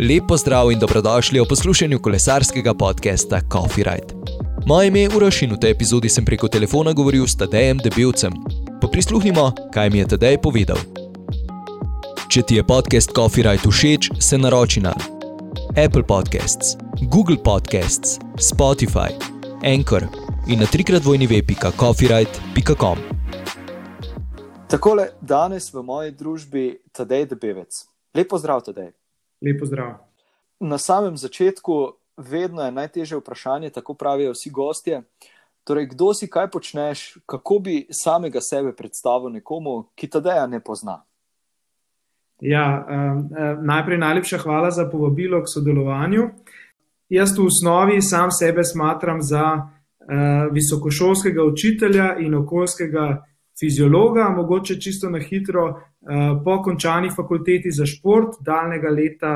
Lepo zdrav in dobrodošli v poslušanju kolesarskega podcasta Coffee Ride. Moje ime je Uroš in v tej epizodi sem preko telefona govoril s Tadejem Debelcem. Pa prisluhnimo, kaj mi je Tadej povedal. Če ti je podcast Coffee Ride všeč, se naroči na Apple Podcasts, Google Podcasts, Spotify, Anchor in na trikrat vojni web.coffeeride.com. Takole danes v moji družbi Tadej Debevec. Lepo zdrav, Tadej. Lepo zdrav. Na samem začetku vedno je najtežje vprašanje, tako pravijo vsi gostje. Torej, kdo si, kaj počneš, kako bi samega sebe predstavil nekomu, ki Tadeja ne pozna? Ja, um, najprej najlepša hvala za povabilo k sodelovanju. Jaz v osnovi sam sebe smatram za uh, visokošolskega učitelja in okoljskega fiziologa, mogoče čisto na hitro, uh, po končani fakulteti za šport, daljnega leta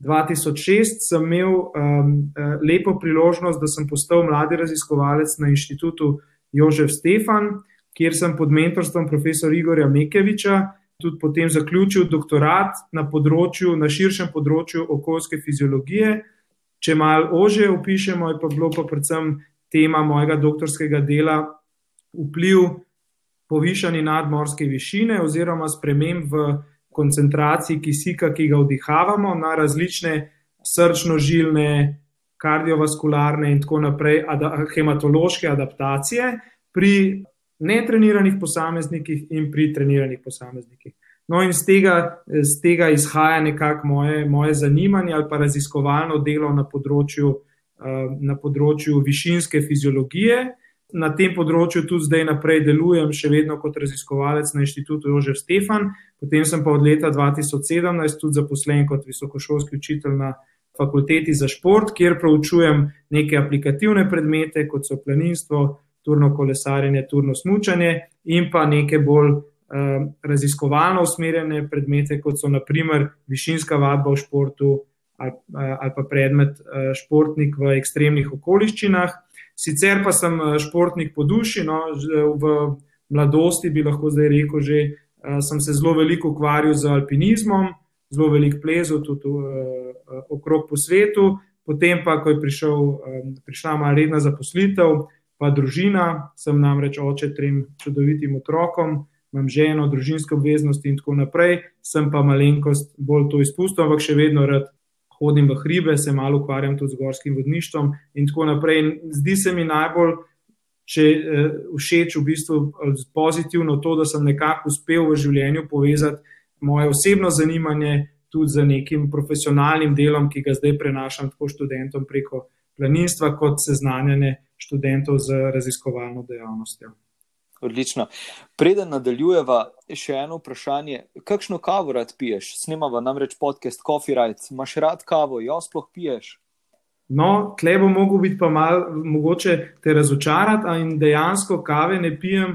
2006 sem imel um, lepo priložnost, da sem postal mladi raziskovalec na inštitutu Jožef Stefan, kjer sem pod mentorstvom profesora Igorja Mekeviča tudi potem zaključil doktorat na, področju, na širšem področju okoljske fiziologije. Če malo ože opišemo, je pa bilo pa predvsem tema mojega doktorskega dela vpliv povišanja nadmorske višine oziroma sprememb v koncentraciji kisika, ki ga vdihavamo, na različne srčno-žilne, kardiovaskularne in tako naprej, ada, hematološke adaptacije pri netreniranih posameznikih in pri treniranih posameznikih. No, in z tega, z tega izhaja nekako moje, moje zanimanje ali pa raziskovalno delo na področju, na področju višinske fiziologije, na tem področju tudi zdaj naprej delujem, še vedno kot raziskovalec na inštitutu Jožef Stefan, potem sem pa od leta 2017 tudi zaposlen kot visokošolski učitelj na fakulteti za šport, kjer proučujem neke aplikativne predmete, kot so planinstvo, turno kolesarjenje, turno smučanje in pa neke bolj uh, raziskovalno usmerjene predmete, kot so naprimer višinska vadba v športu ali, uh, ali pa predmet uh, športnik v ekstremnih okoliščinah. Sicer pa sem eh, športnik po duši, no, v mladosti bi lahko zdaj rekel, že uh, sem se zelo veliko ukvarjal z alpinizmom, zelo veliko plezal tudi okrog po svetu. Potem pa, ko je prišel, prišla moja redna zaposlitev, pa družina, sem namreč oče trem čudovitim otrokom, imam ženo, družinske obveznosti in tako naprej, sem pa malenkost bolj to izpustil, ampak še vedno rad hodim v hribe, se malo ukvarjam tudi z gorskim vodništvom in tako naprej. Zdi se mi najbolj če, uh, všeč v bistvu pozitivno to, da sem nekako uspel v življenju povezati moje osebno zanimanje tudi z nekim profesionalnim delom, ki ga zdaj prenašam tako študentom preko planinstva, kot seznanjanje študentov z raziskovalno dejavnostjo. Odlično. Preden nadaljujeva, še eno vprašanje. Kakšno kavo rad piješ? Snemava namreč podcast Coffee Rights. Imaš rad kavo, jo sploh piješ? No, tle bo mogel biti pa mal, mogoče te razočarati, in dejansko kave ne pijem,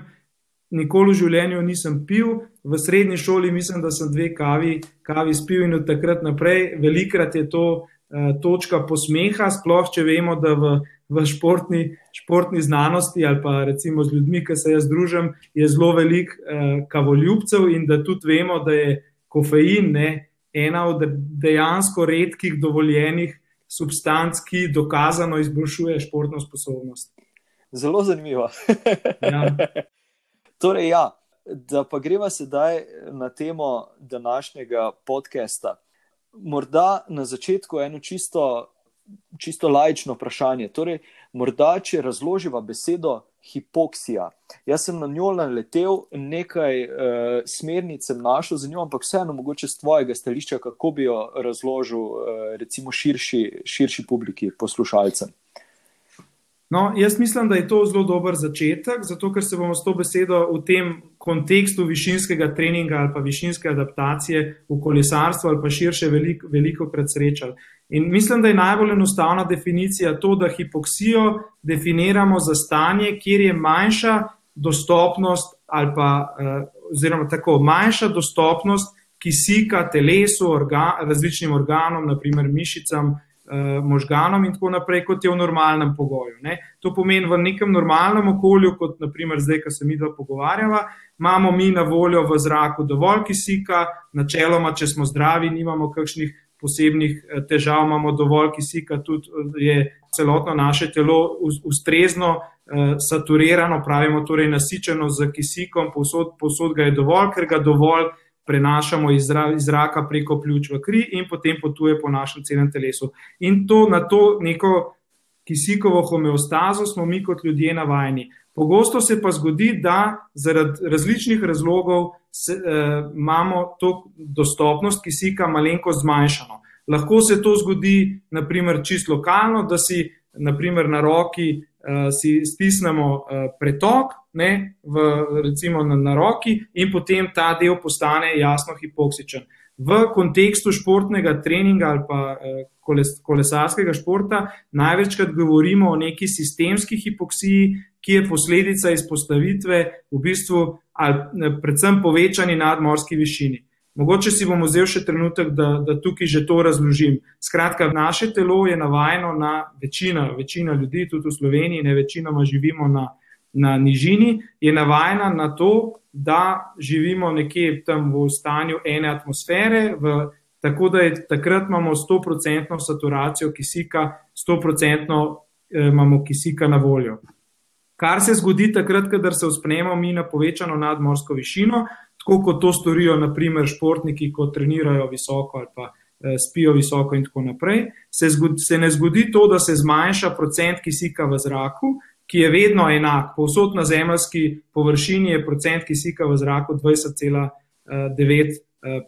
nikoli v življenju nisem pil. V srednji šoli mislim, da sem dve kavi, kavi spil in od takrat naprej. Velikrat je to uh, točka posmeha, sploh če vemo, da v v športni, športni znanosti ali pa recimo z ljudmi, ki se jaz družim, je zelo velik uh, kavoljubcev in da tudi vemo, da je kofein ne, ena od dejansko redkih dovoljenih substanc, ki dokazano izboljšuje športno sposobnost. Zelo zanimivo. ja. Torej, ja, da pa greva sedaj na temo današnjega podcasta. Morda na začetku eno čisto čisto lajično vprašanje. Torej, morda, če razloživa besedo hipoksija. Jaz sem na njo naletel, nekaj uh, smernic sem našel za njo, ampak vseeno, mogoče z tvojega stališča, kako bi jo razložil, uh, recimo, širši, širši publiki, poslušalcem. No, jaz mislim, da je to zelo dober začetek, zato ker se bomo s to besedo v tem kontekstu višinskega treninga ali pa višinske adaptacije v kolesarstvu ali pa širše veliko, veliko krat srečali. In mislim, da je najbolj enostavna definicija to, da hipoksijo definiramo za stanje, kjer je manjša dostopnost ali pa eh, oziroma tako manjša dostopnost kisika telesu, organ, različnim organom, naprimer mišicam, možganom in tako naprej, kot je v normalnem pogoju. Ne. To pomeni v nekem normalnem okolju, kot naprimer zdaj, ko se mi dva pogovarjava, imamo mi na voljo v zraku dovolj kisika, načeloma, če smo zdravi, nimamo kakšnih posebnih težav, imamo dovolj kisika, tudi je celotno naše telo ustrezno saturirano, pravimo torej nasičeno z kisikom, posod, posod ga je dovolj, ker ga dovolj prenašamo iz zraka preko pljuč v kri in potem potuje po našem celem telesu. In to na to neko kisikovo homeostazo smo mi kot ljudje navajeni. Pogosto se pa zgodi, da zaradi različnih razlogov se, eh, imamo to dostopnost kisika malenko zmanjšano. Lahko se to zgodi, naprimer, čisto lokalno, da si naprimer, na roki si stisnemo uh, pretok, ne, v, recimo na, na roki, in potem ta del postane jasno hipoksičen. V kontekstu športnega treninga ali pa uh, koles, kolesarskega športa največkrat govorimo o neki sistemski hipoksiji, ki je posledica izpostavitve v bistvu ali predvsem povečani nadmorski višini. Mogoče si bom vzel še trenutek, da, da tukaj že to razložim. Skratka, naše telo je navajeno na večina, večina ljudi, tudi v Sloveniji, ne večinoma živimo na, na nižini, je navajena na to, da živimo nekje tam v stanju ene atmosfere, v, tako da je, takrat imamo 100% saturacijo kisika, 100% eh, imamo kisika na voljo. Kar se zgodi takrat, kadar se uspnemo mi na povečano nadmorsko višino, tako kot to storijo, naprimer, športniki, ko trenirajo visoko ali pa eh, spijo visoko, in tako naprej, se, zgodi, se ne zgodi to, da se zmanjša procent kisika v zraku, ki je vedno enak. Povsod na zemljski površini je procent kisika v zraku 20,9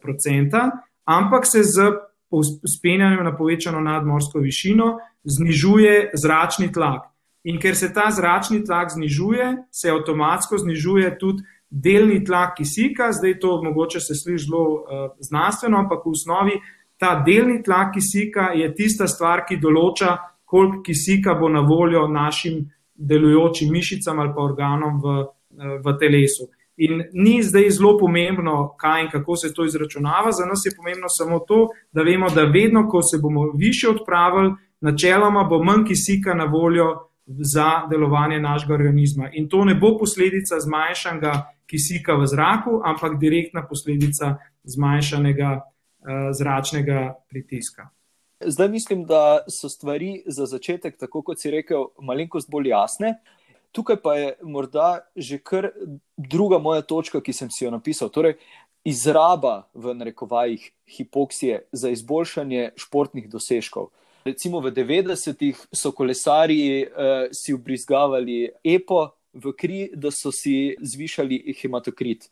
odstotka, ampak se z uspenjanjem na povečano nadmorsko višino znižuje zračni tlak. In ker se ta zračni tlak znižuje, se avtomatsko znižuje tudi delni tlak kisika, zdaj to mogoče se sliši zelo uh, znanstveno, ampak v osnovi ta delni tlak kisika je tista stvar, ki določa, koliko kisika bo na voljo našim delujočim mišicam ali pa organom v, uh, v telesu. In ni zdaj zelo pomembno, kaj in kako se to izračunava, za nas je pomembno samo to, da vemo, da vedno, ko se bomo više odpravili, načeloma bo manj kisika na voljo za delovanje našega organizma. In to ne bo posledica zmanjšanega kisika v zraku, ampak direktna posledica zmanjšanega uh, zračnega pritiska. Zdaj mislim, da so stvari za začetek, tako kot si rekel, malenkost bolj jasne. Tukaj pa je morda že kar druga moja točka, ki sem si jo napisal. Torej, izraba v narekovajih hipoksije za izboljšanje športnih dosežkov. Recimo v 90-ih so kolesari uh, si ubrizgavali EPO, v kri, da so si zvišali hematokrit.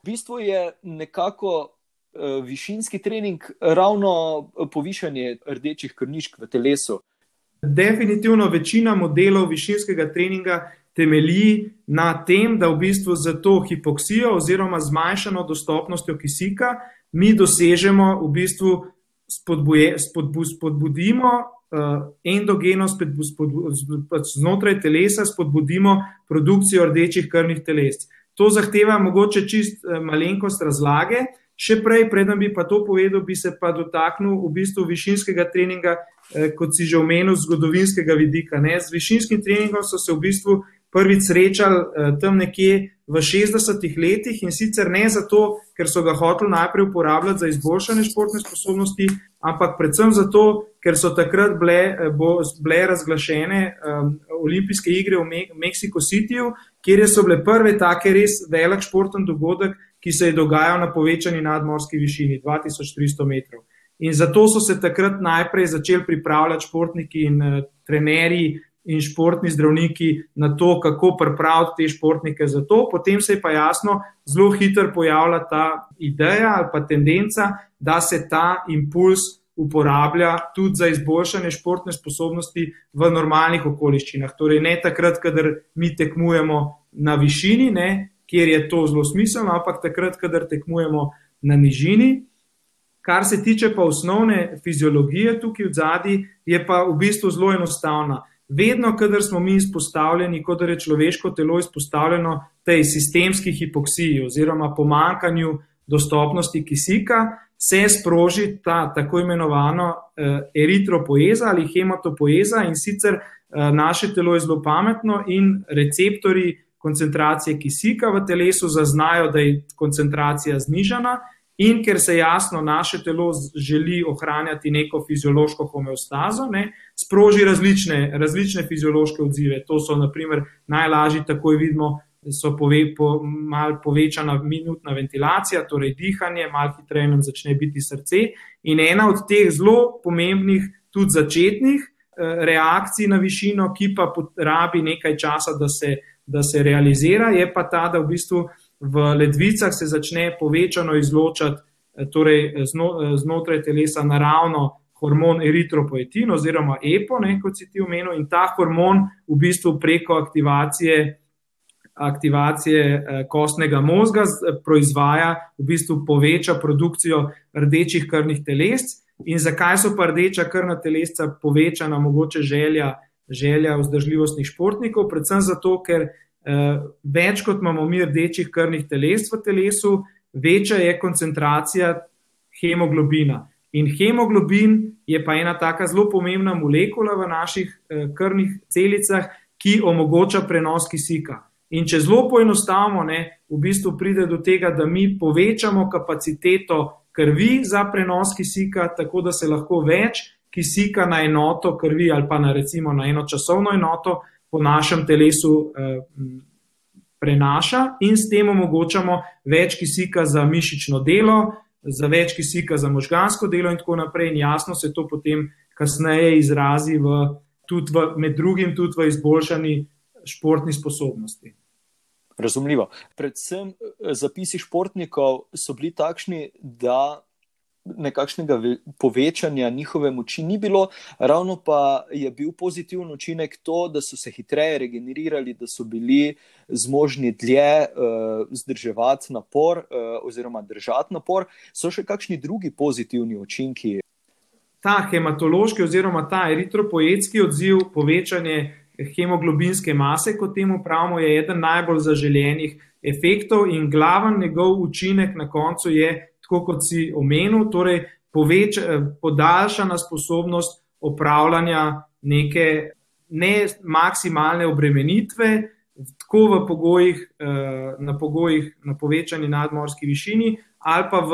V bistvu je nekako uh, višinski trening ravno povišanje rdečih krvničk v telesu. Definitivno večina modelov višinskega treninga temelji na tem, da v bistvu za to hipoksijo oziroma zmanjšano dostopnostjo kisika mi dosežemo v bistvu spodbuje, spodbu, spodbudimo uh, endogeno spod, spod, spod, znotraj telesa spodbudimo produkcijo rdečih krvnih teles. To zahteva mogoče čist uh, malenkost razlage. Še prej, preden bi pa to povedal, bi se pa dotaknil v bistvu višinskega treninga, eh, kot si že omenil, zgodovinskega vidika. Ne? Z višinskim treningom so se v bistvu prvič srečali eh, tam nekje v 60-ih letih in sicer ne zato, ker so ga hoteli najprej uporabljati za izboljšanje športne sposobnosti, ampak predvsem zato, ker so takrat bile, eh, bo, bile razglašene um, olimpijske igre v Me Mexico Cityju, kjer so bile prve take res velik športen dogodek, ki se je dogajal na povečani nadmorski višini 2300 metrov. In zato so se takrat najprej začeli pripravljati športniki in uh, trenerji in športni zdravniki na to, kako pripraviti te športnike za to. Potem se je pa jasno, zelo hitro pojavila ta ideja ali pa tendenca, da se ta impuls uporablja tudi za izboljšanje športne sposobnosti v normalnih okoliščinah. Torej, ne takrat, kadar mi tekmujemo na višini, ne, kjer je to zelo smiselno, ampak takrat, kadar tekmujemo na nižini. Kar se tiče pa osnovne fiziologije tukaj v zadnji, je pa v bistvu zelo enostavna vedno, kadar smo mi izpostavljeni, kot je človeško telo izpostavljeno tej sistemski hipoksiji oziroma pomankanju dostopnosti kisika, se sproži ta tako imenovano eh, eritropoeza ali hematopoeza in sicer eh, naše telo je zelo pametno in receptori koncentracije kisika v telesu zaznajo, da je koncentracija znižana in ker se jasno naše telo želi ohranjati neko fiziološko homeostazo, ne, sproži različne, različne fiziološke odzive. To so, naprimer, najlažji, takoj vidimo, so pove, po, mal povečana minutna ventilacija, torej dihanje, malo hitreje nam začne biti srce. In ena od teh zelo pomembnih, tudi začetnih eh, reakcij na višino, ki pa rabi nekaj časa, da se, da se realizira, je pa ta, da v bistvu v ledvicah se začne povečano izločati, eh, torej zno, eh, znotraj telesa naravno. Hormon eritropoetin oziroma EPO, ne, kot si ti omenil, in ta hormon v bistvu preko aktivacije aktivacije eh, kostnega možga proizvaja, v bistvu poveča produkcijo rdečih krvnih telesc. In zakaj so pa rdeča krvna telesca povečana, mogoče želja, želja vzdržljivostnih športnikov? Predvsem zato, ker eh, več kot imamo mi rdečih krvnih telesc v telesu, večja je koncentracija hemoglobina. In hemoglobin je pa ena taka zelo pomembna molekula v naših eh, krvnih celicah, ki omogoča prenos kisika. In če zelo poenostavimo, ne, v bistvu pride do tega, da mi povečamo kapaciteto krvi za prenos kisika, tako da se lahko več kisika na enoto krvi ali pa na recimo na eno časovno enoto po našem telesu eh, prenaša in s tem omogočamo več kisika za mišično delo, za več kisika za možgansko delo in tako naprej. In jasno se to potem kasneje izrazi v, tudi v, med drugim tudi v izboljšanju športni sposobnosti. Razumljivo. Predvsem eh, zapisi športnikov so bili takšni, da nekakšnega povečanja njihove moči ni bilo, ravno pa je bil pozitiven učinek to, da so se hitreje regenerirali, da so bili zmožni dlje uh, zdrževati napor uh, oziroma držati napor. So še kakšni drugi pozitivni učinki? Ta hematološki oziroma ta eritropoetski odziv, povečanje hemoglobinske mase, kot temu pravimo, je eden najbolj zaželenih efektov in glaven njegov učinek na koncu je, tako kot si omenil, torej poveč, podaljšana sposobnost opravljanja neke ne maksimalne obremenitve, tako v pogojih, eh, na pogojih na povečani nadmorski višini ali pa v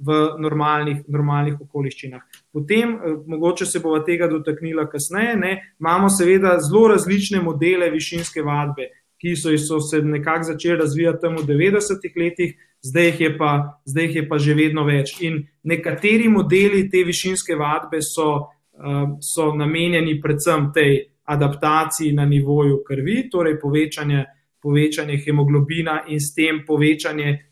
v normalnih, normalnih okoliščinah. Potem, eh, mogoče se bomo tega dotaknila kasneje, ne, imamo seveda zelo različne modele višinske vadbe, ki so, so se nekako začeli razvijati tam v 90-ih letih, zdaj jih, pa, zdaj jih je pa že vedno več. In nekateri modeli te višinske vadbe so, uh, so namenjeni predvsem tej adaptaciji na nivoju krvi, torej povečanje, povečanje hemoglobina in s tem povečanje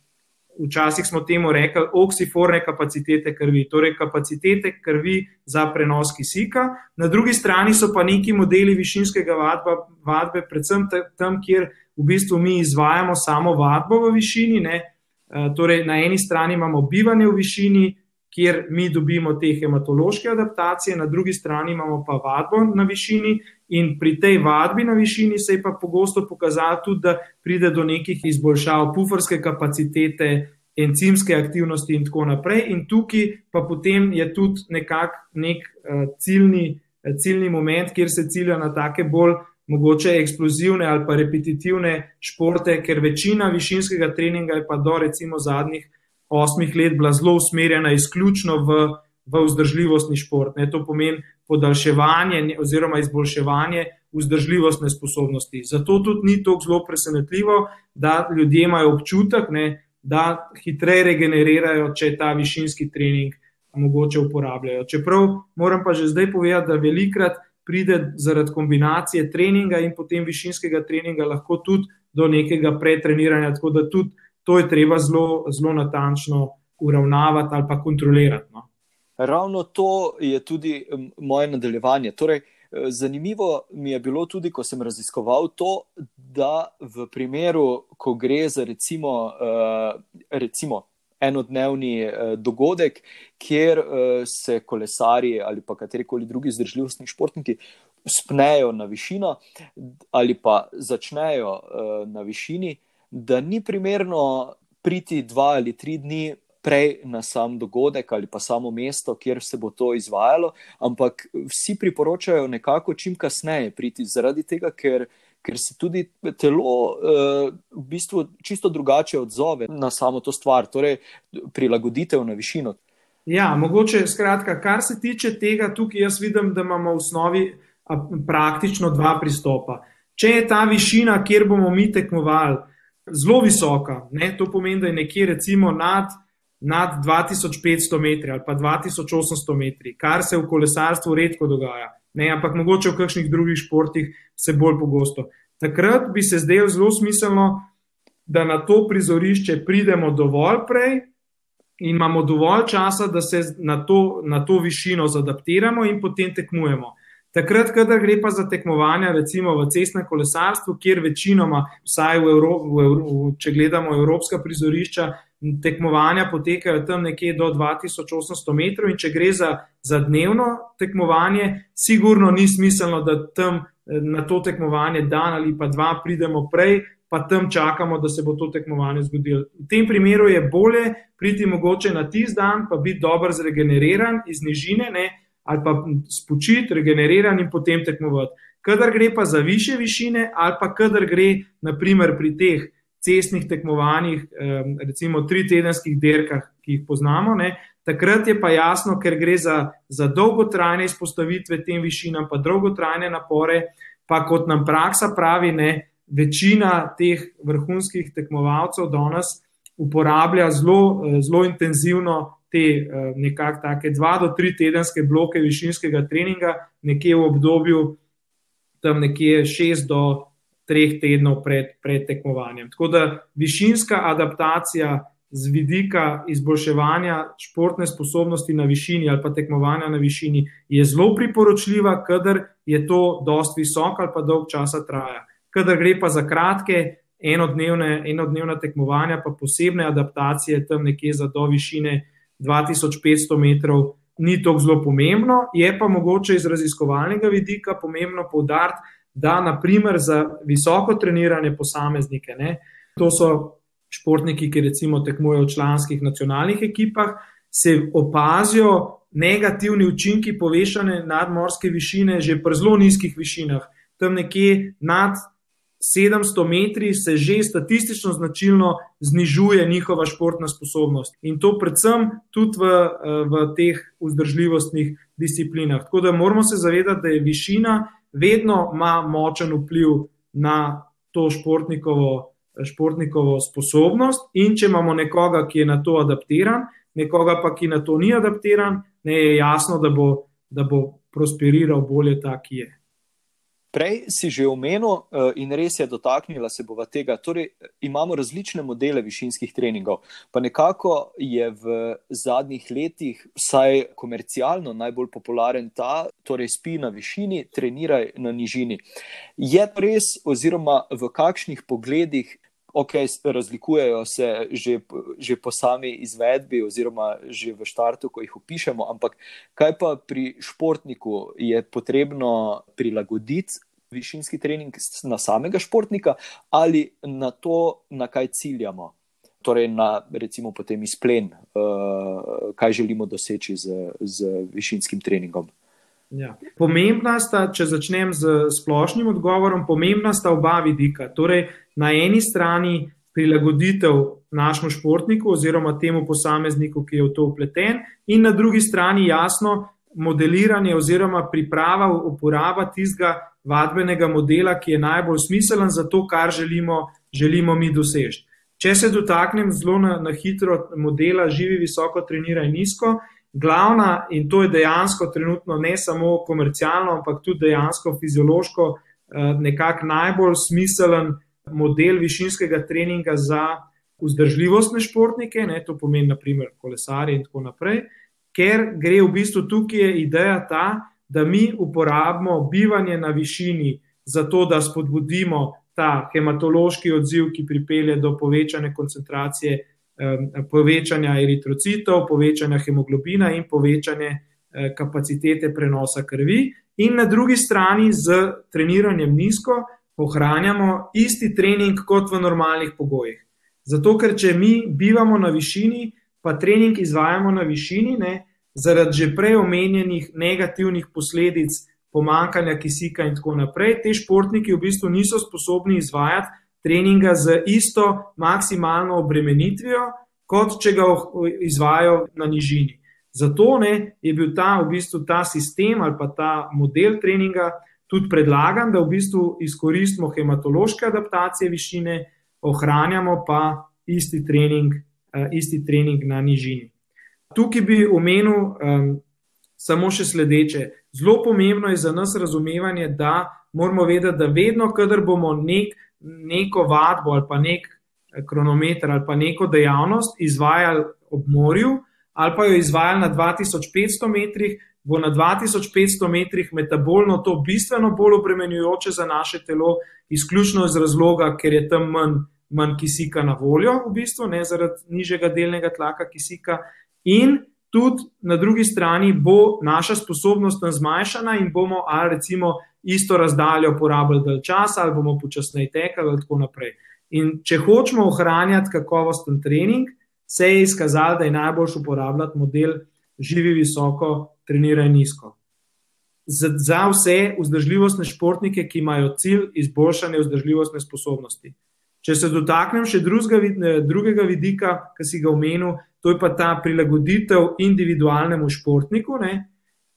včasih smo temu rekli oksiforne kapacitete krvi, torej kapacitete krvi za prenos kisika. Na drugi strani so pa neki modeli višinskega vadba, vadbe, predvsem tam, kjer v bistvu mi izvajamo samo vadbo v višini. Ne? Eh, torej, na eni strani imamo bivanje v višini, kjer mi dobimo te hematološke adaptacije, na drugi strani imamo pa vadbo na višini. In pri tej vadbi na višini se je pa pogosto pokazalo tudi, da pride do nekih izboljšav puferske kapacitete, encimske aktivnosti in tako naprej. In tukaj pa potem je tudi nekako nek uh, ciljni, uh, ciljni moment, kjer se cilja na take bolj mogoče eksplozivne ali pa repetitivne športe, ker večina višinskega treninga je pa do recimo zadnjih osmih let bila zelo usmerjena izključno v, v vzdržljivostni šport. Ne, to pomeni podaljševanje oziroma izboljševanje vzdržljivostne sposobnosti. Zato tudi ni tako zelo presenetljivo, da ljudje imajo občutek, ne, da hitreje regenerirajo, če ta višinski trening mogoče uporabljajo. Čeprav moram pa že zdaj povedati, da velikrat pride zaradi kombinacije treninga in potem višinskega treninga lahko tudi do nekega pretreniranja, tako da tudi to je treba zelo, zelo natančno uravnavati ali pa kontrolirati. No. Ravno to je tudi moje nadaljevanje. Torej, zanimivo mi je bilo tudi, ko sem raziskoval to, da v primeru, ko gre za recimo, recimo enodnevni dogodek, kjer se kolesari ali pa katerikoli drugi zdržljivostni športniki spnejo na višino ali pa začnejo na višini, da ni primerno priti dva ali tri dni prej na sam dogodek ali pa samo mesto, kjer se bo to izvajalo, ampak vsi priporočajo nekako čim kasneje priti, zaradi tega, ker, ker se tudi telo uh, v bistvu čisto drugače odzove na samo to stvar, torej prilagoditev na višino. Ja, mogoče, skratka, kar se tiče tega, tukaj jaz vidim, da imamo v osnovi praktično dva pristopa. Če je ta višina, kjer bomo mi tekmovali, zelo visoka, ne, to pomeni, da je nekje recimo nad, nad 2500 metri ali pa 2800 metri, kar se v kolesarstvu redko dogaja, ne, ampak mogoče v kakšnih drugih športih se bolj pogosto. Takrat bi se zdelo zelo smiselno, da na to prizorišče pridemo dovolj prej in imamo dovolj časa, da se na to, na to višino zadaptiramo in potem tekmujemo. Takrat, kadar gre pa za tekmovanja, recimo v cestnem kolesarstvu, kjer večinoma, vsaj v Evropi, v Evropi, če gledamo evropska prizorišča, tekmovanja potekajo tam nekje do 2800 metrov, in če gre za, za dnevno tekmovanje, sigurno ni smiselno, da tam na to tekmovanje dan ali pa dva pridemo prej, pa tam čakamo, da se bo to tekmovanje zgodilo. V tem primeru je bolje priti mogoče na tisti dan, pa biti dobro zregeneriran iz nižine. Ne, ali pa spočiti, regenerirati in potem tekmovati. Kadar gre pa za više višine, ali pa kadar gre, naprimer, pri teh cestnih tekmovanjih, recimo tri tedenskih derkah, ki jih poznamo, ne, takrat je pa jasno, ker gre za, za dolgotrajne izpostavitve tem višinam, pa dolgotrajne napore, pa kot nam praksa pravi, ne, večina teh vrhunskih tekmovalcev danes uporablja zelo, zelo intenzivno te eh, nekako take dva do tri tedenske bloke višinskega treninga, nekje v obdobju tam nekje šest do treh tednov pred, pred tekmovanjem. Tako da višinska adaptacija z vidika izboljševanja športne sposobnosti na višini ali pa tekmovanja na višini je zelo priporočljiva, kadar je to dost visok ali pa dolg časa traja. Kadar gre pa za kratke, enodnevne, enodnevna tekmovanja, pa posebne adaptacije tam nekje za do višine 2500 metrov ni tako zelo pomembno, je pa mogoče iz raziskovalnega vidika pomembno povdariti, da naprimer za visoko trenirane posameznike, ne, to so športniki, ki recimo tekmujejo v članskih nacionalnih ekipah, se opazijo negativni učinki povešane nadmorske višine že pri zelo nizkih višinah, tam nekje nad 700 metri se že statistično značilno znižuje njihova športna sposobnost. In to predvsem tudi v, v teh vzdržljivostnih disciplinah. Tako da moramo se zavedati, da je višina vedno ima močen vpliv na to športnikovo, športnikovo sposobnost. In če imamo nekoga, ki je na to adaptiran, nekoga pa, ki na to ni adaptiran, ne je jasno, da bo, da bo prosperiral bolje ta, ki je. Prej si že omenil eh, in res je dotaknila se bova tega. Torej, imamo različne modele višinskih treningov, pa nekako je v zadnjih letih, vsaj komercialno, najbolj popularen ta, torej spi na višini, treniraj na nižini. Je res, oziroma v kakšnih pogledih? Ok, razlikujejo se že, že po sami izvedbi, oziroma že v štartu, ko jih opišemo, ampak kaj pa pri športniku je potrebno prilagoditi višinski trening na samega športnika ali na to, na kaj ciljamo, torej na recimo potem izplen, uh, kaj želimo doseči z, z višinskim treningom. Ja. Pomembna sta, če začnem z splošnim odgovorom, pomembna sta oba vidika. Torej, na eni strani prilagoditev našemu športniku oziroma temu posamezniku, ki je v to upleten, in na drugi strani jasno modeliranje oziroma priprava, uporaba tistega vadbenega modela, ki je najbolj smiselen za to, kar želimo, želimo mi doseči. Če se dotaknem zelo na, na hitro modela, živi visoko, treniraj nizko. Glavna, in to je dejansko trenutno ne samo komercialno, ampak tudi dejansko fiziološko, eh, nekako najbolj smiselen model višinskega treninga za vzdržljivostne športnike, ne, to pomeni naprimer kolesarje in tako naprej, ker gre v bistvu tukaj ideja ta, da mi uporabimo bivanje na višini za to, da spodbudimo ta hematološki odziv, ki pripelje do povečane koncentracije, povečanja eritrocitov, povečanja hemoglobina in povečanje eh, kapacitete prenosa krvi. In na drugi strani z treniranjem nizko ohranjamo isti trening kot v normalnih pogojih. Zato, ker če mi bivamo na višini, pa trening izvajamo na višini, ne, zaradi že prej omenjenih negativnih posledic pomankanja kisika in tako naprej. Te športniki v bistvu niso sposobni izvajati treninga z isto maksimalno obremenitvijo, kot če ga izvajo na nižini. Zato ne, je bil ta, v bistvu, ta sistem ali pa ta model treninga tudi predlagan, da v bistvu izkoristimo hematološke adaptacije višine, ohranjamo pa isti trening, uh, isti trening na nižini. Tukaj bi omenil um, samo še sledeče. Zelo pomembno je za nas razumevanje, da moramo vedeti, da vedno, kadar bomo nek, neko vadbo ali pa nek eh, kronometer ali pa neko dejavnost izvajali ob morju ali pa jo izvajali na 2500 metrih, bo na 2500 metrih metabolno to bistveno bolj obremenjujoče za naše telo, izključno iz razloga, ker je tam manj manj kisika na voljo, v bistvu, ne zaradi nižjega delnega tlaka kisika. In tudi na drugi strani bo naša sposobnost zmanjšana in bomo ali recimo isto razdaljo porabili dalj časa, ali bomo počasneje tekali, in tako naprej. In če hočemo ohranjati kakovosten trening, se je izkazalo, da je najboljš uporabljati model živi visoko, treniraj nizko. Za vse vzdržljivostne športnike, ki imajo cilj izboljšanje vzdržljivostne sposobnosti. Če se dotaknem še drugega, drugega vidika, ki si ga omenil, to je pa ta prilagoditev individualnemu športniku. Ne.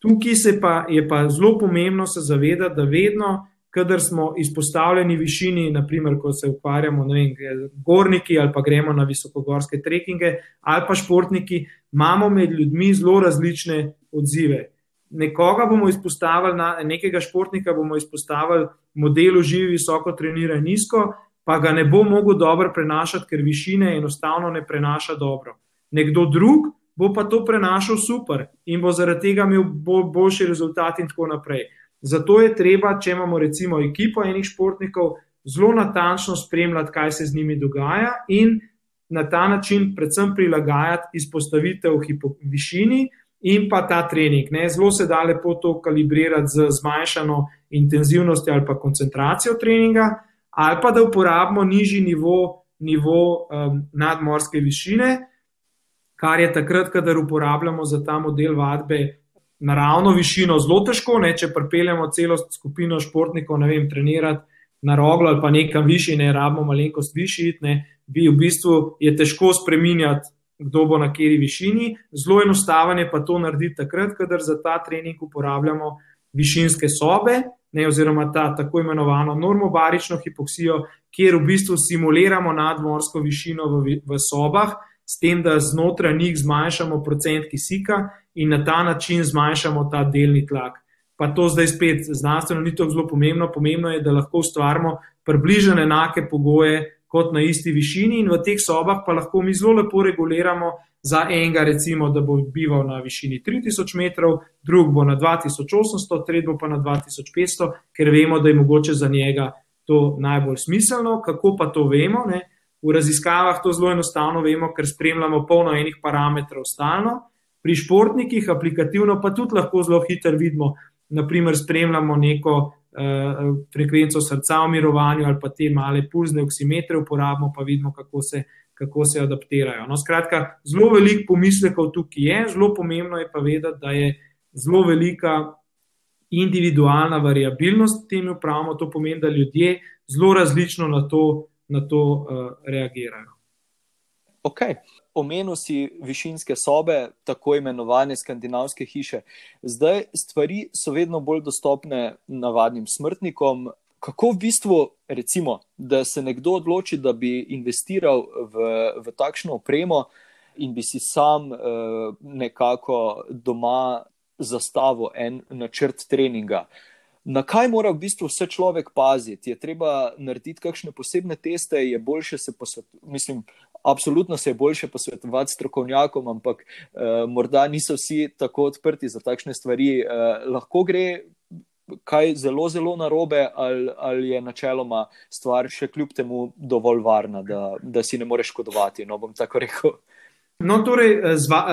Tukaj pa, je pa zelo pomembno se zavedati, da vedno, kadar smo izpostavljeni višini, naprimer, ko se ukvarjamo z gorniki ali pa gremo na visokogorske trekinge ali pa športniki, imamo med ljudmi zelo različne odzive. Nekoga bomo izpostavili, na, nekega športnika bomo izpostavili modelu živi, visoko, trenira nizko, pa ga ne bo mogel dobro prenašati, ker višine enostavno ne prenaša dobro. Nekdo drug bo pa to prenašal super in bo zaradi tega imel bolj, boljši rezultat in tako naprej. Zato je treba, če imamo recimo ekipo enih športnikov, zelo natančno spremljati, kaj se z njimi dogaja in na ta način predvsem prilagajati izpostavitev višini in pa ta trening. Ne? Zelo se da lepo to kalibrirati z zmanjšano intenzivnostjo ali pa koncentracijo treninga ali pa da uporabimo nižji nivo, nivo um, nadmorske višine, kar je takrat, kadar uporabljamo za ta model vadbe naravno višino, zelo težko, ne, če pripeljemo celo skupino športnikov, ne vem, trenirati na roglo ali pa nekam višji, ne rabimo malenkost višji, ne, bi v bistvu je težko spreminjati. Kdo bo na kateri višini, zelo enostavno je pa to narediti takrat, kadar za ta trening uporabljamo višinske sobe, ne, oziroma ta tako imenovano normobarično hipoksijo, kjer v bistvu simuliramo nadmorsko višino v, v sobah, s tem, da znotraj njih zmanjšamo procent kisika in na ta način zmanjšamo ta delni tlak. Pa to zdaj spet znanstveno ni tako zelo pomembno, pomembno je, da lahko ustvarimo približno enake pogoje kot na isti višini, in v teh sobah pa lahko mi zelo lepo reguliramo za enega, recimo, da bo bival na višini 3000 metrov, drug bo na 2800, tretji bo pa na 2500, ker vemo, da je mogoče za njega to najbolj smiselno. Kako pa to vemo? Ne? V raziskavah to zelo enostavno vemo, ker spremljamo polno enih parametrov stalno. Pri športnikih, aplikativno pa tudi lahko zelo hitro vidimo, naprimer, spremljamo neko frekvenco srca v mirovanju ali pa te male pulzne oksimetre uporabimo, pa vidimo, kako se kako se adaptirajo. No, skratka, zelo veliko pomislekov tukaj je, zelo pomembno je pa vedeti, da je zelo velika individualna variabilnost temu pravimo. To pomeni, da ljudje zelo različno na to, na to uh, reagirajo. Ok. Omenil si višinske sobe, tako imenovane skandinavske hiše. Zdaj stvari so vedno bolj dostopne navadnim smrtnikom, kako v bistvu, recimo, da se nekdo odloči, da bi investiral v, v takšno opremo in bi si sam uh, nekako doma zastavil en načrt treninga. Na kaj mora v bistvu vse človek paziti? Je treba narediti kakšne posebne teste, je boljše se posvetovati, mislim, absolutno se je boljše posvetovati strokovnjakom, ampak uh, morda niso vsi tako odprti za takšne stvari. Uh, lahko gre kaj zelo, zelo narobe, ali, ali je načeloma stvar še kljub temu dovolj varna, da, da si ne moreš škodovati. No, bom tako rekel. No, torej,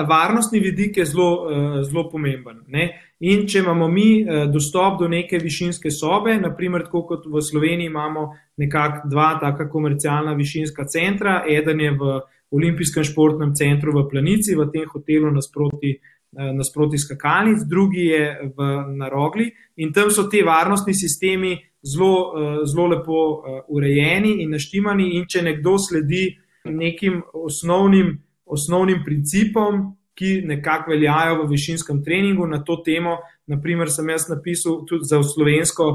varnostni vidik je zelo, eh, zelo pomemben. Ne? In če imamo mi eh, dostop do neke višinske sobe, naprimer, tako kot v Sloveniji imamo nekako dva taka komercialna višinska centra, eden je v Olimpijskem športnem centru v Planici, v tem hotelu nasproti nasproti skakalnic, drugi je v narogli in tam so ti varnostni sistemi zelo, zelo lepo urejeni in naštimani. In če nekdo sledi nekim osnovnim, osnovnim principom, ki nekako veljajo v višinskem treningu na to temo. Naprimer, sem jaz napisal tudi za, slovensko,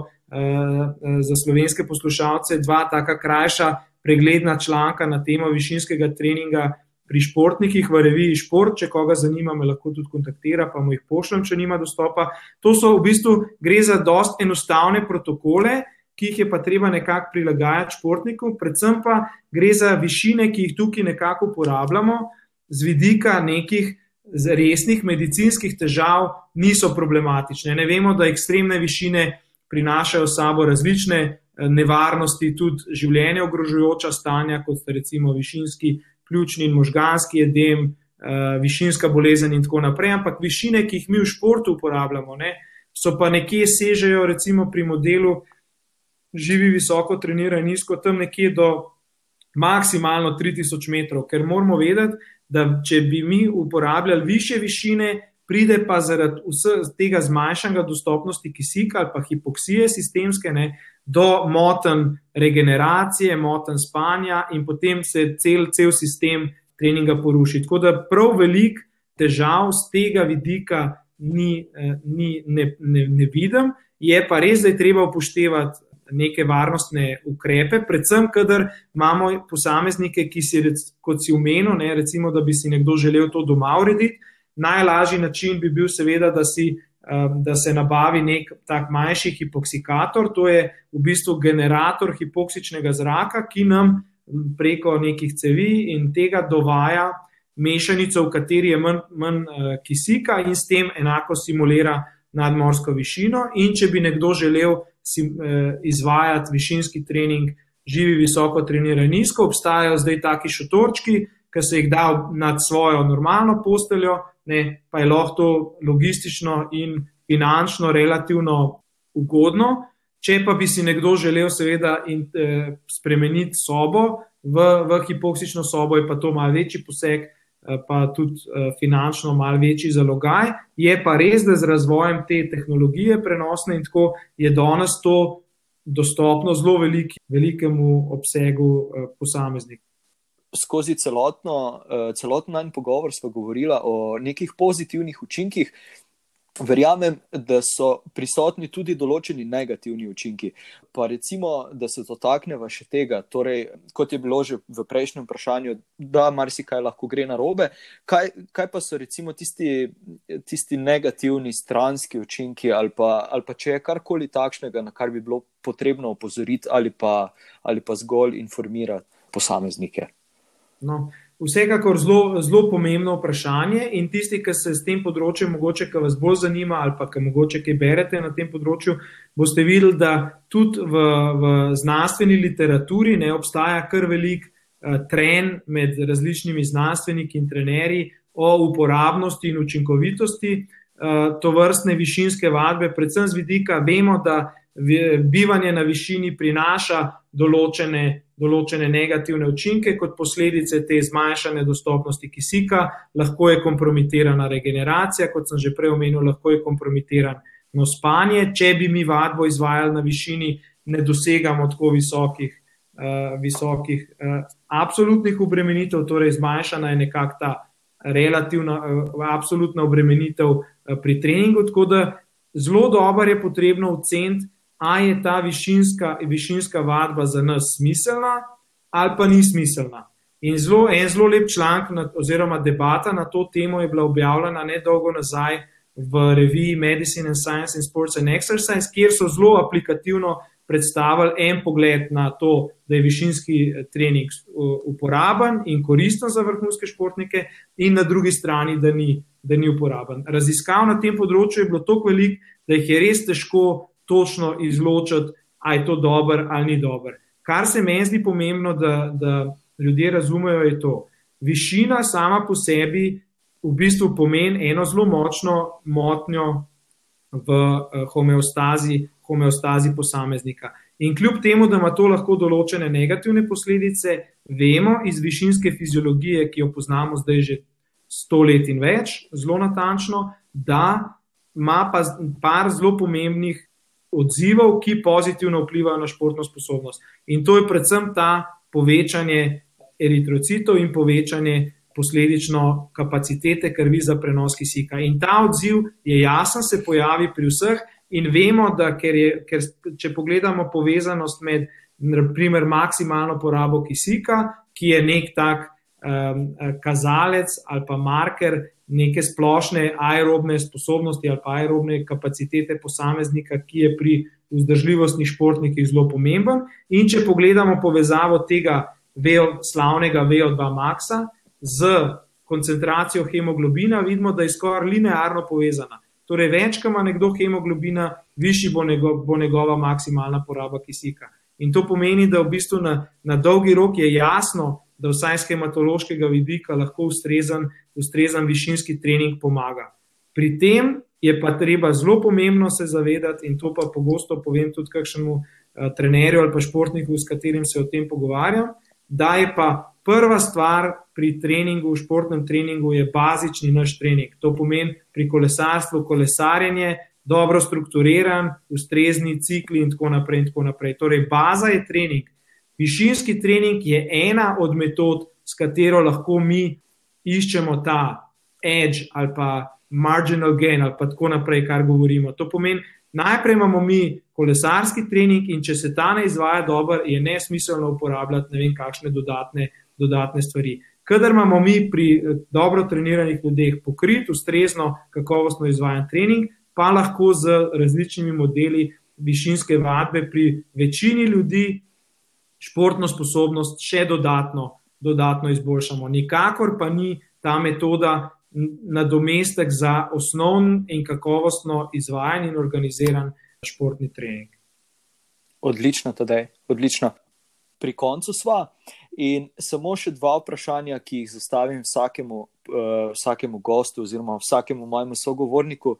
za slovenske poslušalce dva taka krajša pregledna članka na temo višinskega treninga pri športnikih v reviji Šport. Če koga zanima, me lahko tudi kontaktira, pa mu jih pošljem, če nima dostopa. To so v bistvu gre za dost enostavne protokole, ki jih je pa treba nekako prilagajati športnikom, predvsem pa gre za višine, ki jih tukaj nekako uporabljamo z vidika nekih resnih medicinskih težav, niso problematične. Ne vemo, da ekstremne višine prinašajo sabo različne eh, nevarnosti, tudi življenje ogrožujoča stanja, kot sta recimo višinski pljučni in možganski edem, uh, višinska bolezen in tako naprej. Ampak višine, ki jih mi v športu uporabljamo, ne, so pa nekje sežejo, recimo pri modelu živi visoko, trenira nizko, tam nekje do maksimalno 3000 metrov, ker moramo vedeti, da če bi mi uporabljali više višine, pride pa zaradi vsega tega zmanjšanja dostopnosti kisika ali pa hipoksije sistemske ne, do moten regeneracije, moten spanja in potem se cel, cel sistem treninga poruši. Tako da prav velik težav z tega vidika ni, eh, ni, ne, ne, ne vidim, je pa res, da je treba upoštevati neke varnostne ukrepe, predvsem, kadar imamo posameznike, ki si, kot si umenil, ne, recimo, da bi si nekdo želel to doma urediti. Najlažji način bi bil, seveda, da si Um, da se nabavi nek tak manjši hipoksikator, to je v bistvu generator hipoksičnega zraka, ki nam preko nekih cevi in tega dovaja mešanico, v kateri je manj, manj uh, kisika in s tem enako simulira nadmorsko višino. In če bi nekdo želel sim, uh, izvajati višinski trening, živi visoko, trenira nizko, obstajajo zdaj taki šotorčki, ki se jih da nad svojo normalno posteljo ne, pa je lahko to logistično in finančno relativno ugodno. Če pa bi si nekdo želel, seveda, in, eh, spremeniti sobo v, v hipoksično sobo, je pa to malce večji poseg, eh, pa tudi eh, finančno malce večji zalogaj. Je pa res, da z razvojem te tehnologije prenosne in tako je danes to dostopno zelo veliki, velikemu obsegu eh, posameznikov skozi celotno, celotno najmanj pogovor smo govorili o nekih pozitivnih učinkih. Verjamem, da so prisotni tudi določeni negativni učinki. Pa recimo, da se dotaknemo še tega, torej, kot je bilo že v prejšnjem vprašanju, da marsikaj lahko gre na robe. Kaj, kaj pa so recimo tisti, tisti negativni stranski učinki, ali pa, ali pa če je karkoli takšnega, na kar bi bilo potrebno opozoriti, ali pa, ali pa zgolj informirati posameznike? No, vsekakor zelo, zelo pomembno vprašanje in tisti, ki se s tem področjem, mogoče, ki vas bolj zanima ali pa ki mogoče kaj berete na tem področju, boste videli, da tudi v, v znanstveni literaturi ne obstaja kar velik uh, trend med različnimi znanstveniki in trenerji o uporabnosti in učinkovitosti uh, to vrstne višinske vadbe, predvsem z vidika, vemo, da bivanje na višini prinaša določene določene negativne učinke, kot posledice te zmanjšane dostopnosti kisika, lahko je kompromitirana regeneracija, kot sem že prej omenil, lahko je kompromitirano spanje. Če bi mi vadbo izvajali na višini, ne dosegamo tako visokih, uh, visokih uh, absolutnih obremenitev, torej zmanjšana je nekakšna ta relativna, uh, absolutna obremenitev uh, pri treningu. Tako da zelo dobro je potrebno oceniti, ali je ta višinska, višinska vadba za nas smiselna ali pa ni smiselna. In zelo, en zelo lep članek, oziroma debata na to temo je bila objavljena nedolgo nazaj v reviji Medicine and Science and Sports and Exercise, kjer so zelo aplikativno predstavili en pogled na to, da je višinski eh, trening uporaben in koristen za vrhunske športnike, in na drugi strani, da ni, da ni uporaben. Raziskav na tem področju je bilo toliko velik, da jih je res težko točno izločiti, ali je to dobro ali ni dobro. Kar se meni zdi pomembno, da, da ljudje razumejo, je to. Višina sama po sebi v bistvu pomeni eno zelo močno motnjo v eh, homeostazi, homeostazi posameznika. In kljub temu, da ima to lahko določene negativne posledice, vemo iz višinske fiziologije, ki jo poznamo zdaj že sto let in več, zelo natančno, da ima pa par zelo pomembnih odzivov, ki pozitivno vplivajo na športno sposobnost. In to je predvsem ta povečanje eritrocitov in povečanje posledično kapacitete krvi za prenos kisika. In ta odziv je jasen, se pojavi pri vseh, in vemo, da ker je, ker, če pogledamo povezanost med naprimer, maksimalno porabo kisika, ki je nek tak um, kazalec ali pa marker neke splošne aerobne sposobnosti ali pa aerobne kapacitete posameznika, ki je pri vzdržljivostnih športnikih zelo pomemben. In če pogledamo povezavo tega VO, slavnega VO2 maxa z koncentracijo hemoglobina, vidimo, da je skoraj linearno povezana. Torej, več, ko ima nekdo hemoglobina, višji bo, njego, bo njegova maksimalna poraba kisika. In to pomeni, da v bistvu na, na dolgi rok je jasno, da vsaj z hematološkega vidika lahko ustrezen, ustrezen višinski trening pomaga. Pri tem je pa treba zelo pomembno se zavedati, in to pa pogosto povem tudi kakšnemu uh, trenerju ali pa športniku, s katerim se o tem pogovarjam, da je pa prva stvar pri treningu, v športnem treningu, je bazični naš trening. To pomeni pri kolesarstvu kolesarjenje, dobro strukturiran, ustrezni cikli in tako naprej. In tako naprej. Torej, baza je trening. Višinski trening je ena od metod, s katero lahko mi iščemo ta edge ali pa marginal gain ali pa tako naprej, kar govorimo. To pomeni, najprej imamo mi kolesarski trening in če se ta ne izvaja dobro, je nesmiselno uporabljati ne vem kakšne dodatne dodatne stvari. Kadar imamo mi pri eh, dobro treniranih ljudeh pokrit, ustrezno, kakovostno izvajan trening, pa lahko z različnimi modeli višinske vadbe pri večini ljudi športno sposobnost še dodatno, dodatno izboljšamo. Nikakor pa ni ta metoda nadomestek za osnovn in kakovostno izvajan in organiziran športni trening. Odlično, tudi odlično. Pri koncu sva. In samo še dva vprašanja, ki jih zastavim vsakemu, uh, vsakemu gostu, oziroma vsakemu mojemu sogovorniku.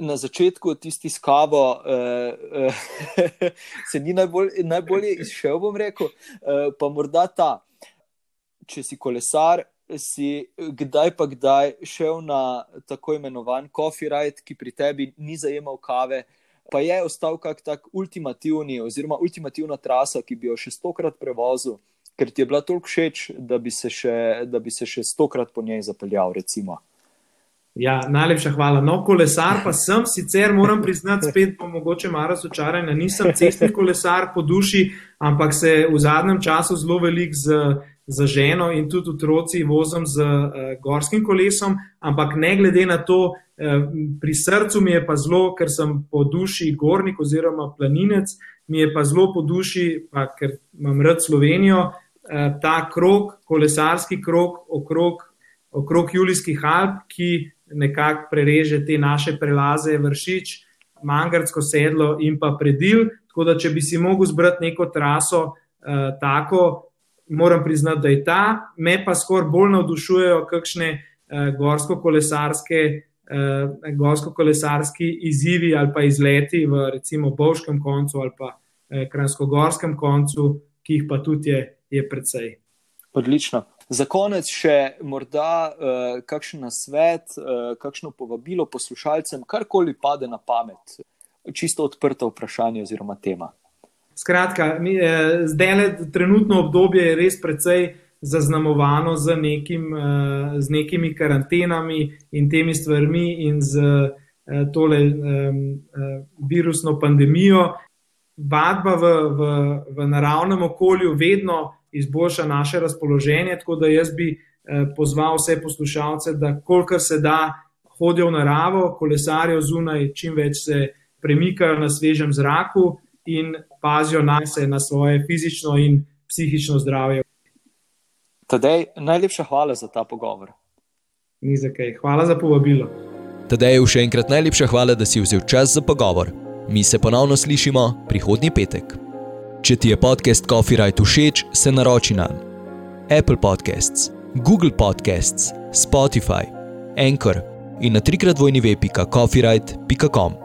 Na začetku tisti s kavo uh, uh, se ni najbolj, najbolje izšel, bom rekel, uh, pa morda ta. Če si kolesar, si kdaj pa kdaj šel na tako imenovan coffee ride, ki pri tebi ni zajemal kave, pa je ostal kak tak ultimativni, oziroma ultimativna trasa, ki bi jo še stokrat prevozil ker ti je bila toliko všeč, da bi se še, da bi se še stokrat po njej zapeljal. Recimo. Ja, najlepša hvala. No, kolesar pa sem, sicer moram priznati, spet pa mogoče malo razočaran, da nisem cestni kolesar po duši, ampak se v zadnjem času zelo velik z, z ženo in tudi otroci vozim z uh, gorskim kolesom, ampak ne glede na to, uh, pri srcu mi je pa zelo, ker sem po duši gornik oziroma planinec, mi je pa zelo po duši, pa ker imam rad Slovenijo, uh, ta krok, kolesarski krok okrog, okrog Julijskih Alp, ki nekako prereže te naše prelaze, vršič, mangarsko sedlo in pa predil. Tako da, če bi si mogel zbrati neko traso, eh, tako, moram priznati, da je ta, me pa skoraj bolj navdušujejo kakšne eh, gorsko-kolesarske. Uh, Gorsko-kolesarski izzivi ali pa izleti v recimo Bovškem koncu ali pa eh, Kransko-Gorskem koncu, ki jih pa tudi je je precej. Odlično. Za konec še morda uh, kakšen nasvet, uh, kakšno povabilo poslušalcem, karkoli pade na pamet, čisto odprto vprašanje oziroma tema. Skratka, mi, eh, zdaj le trenutno obdobje je res precej zaznamovano z, nekim, eh, z nekimi karantenami in temi stvarmi in z eh, tole eh, virusno pandemijo. Vadba v, v, v naravnem okolju vedno izboljša naše razpoloženje. Tako da jaz bi eh, pozval vse poslušalce, da kolikor se da hodijo v naravo, kolesarijo zunaj, čim več se premikajo na svežem zraku in pazijo na sebe, na svoje fizično in psihično zdravje. Tadej, najlepša hvala za ta pogovor. Ni za kaj. Hvala za povabilo. Tadej, še enkrat najlepša hvala, da si vzel čas za pogovor. Mi se ponovno slišimo prihodnji petek. Če ti je podcast Copyright všeč, se naroči na Apple Podcasts, Google Podcasts, Spotify, Anchor in na trikrat vojni web.copyright.com.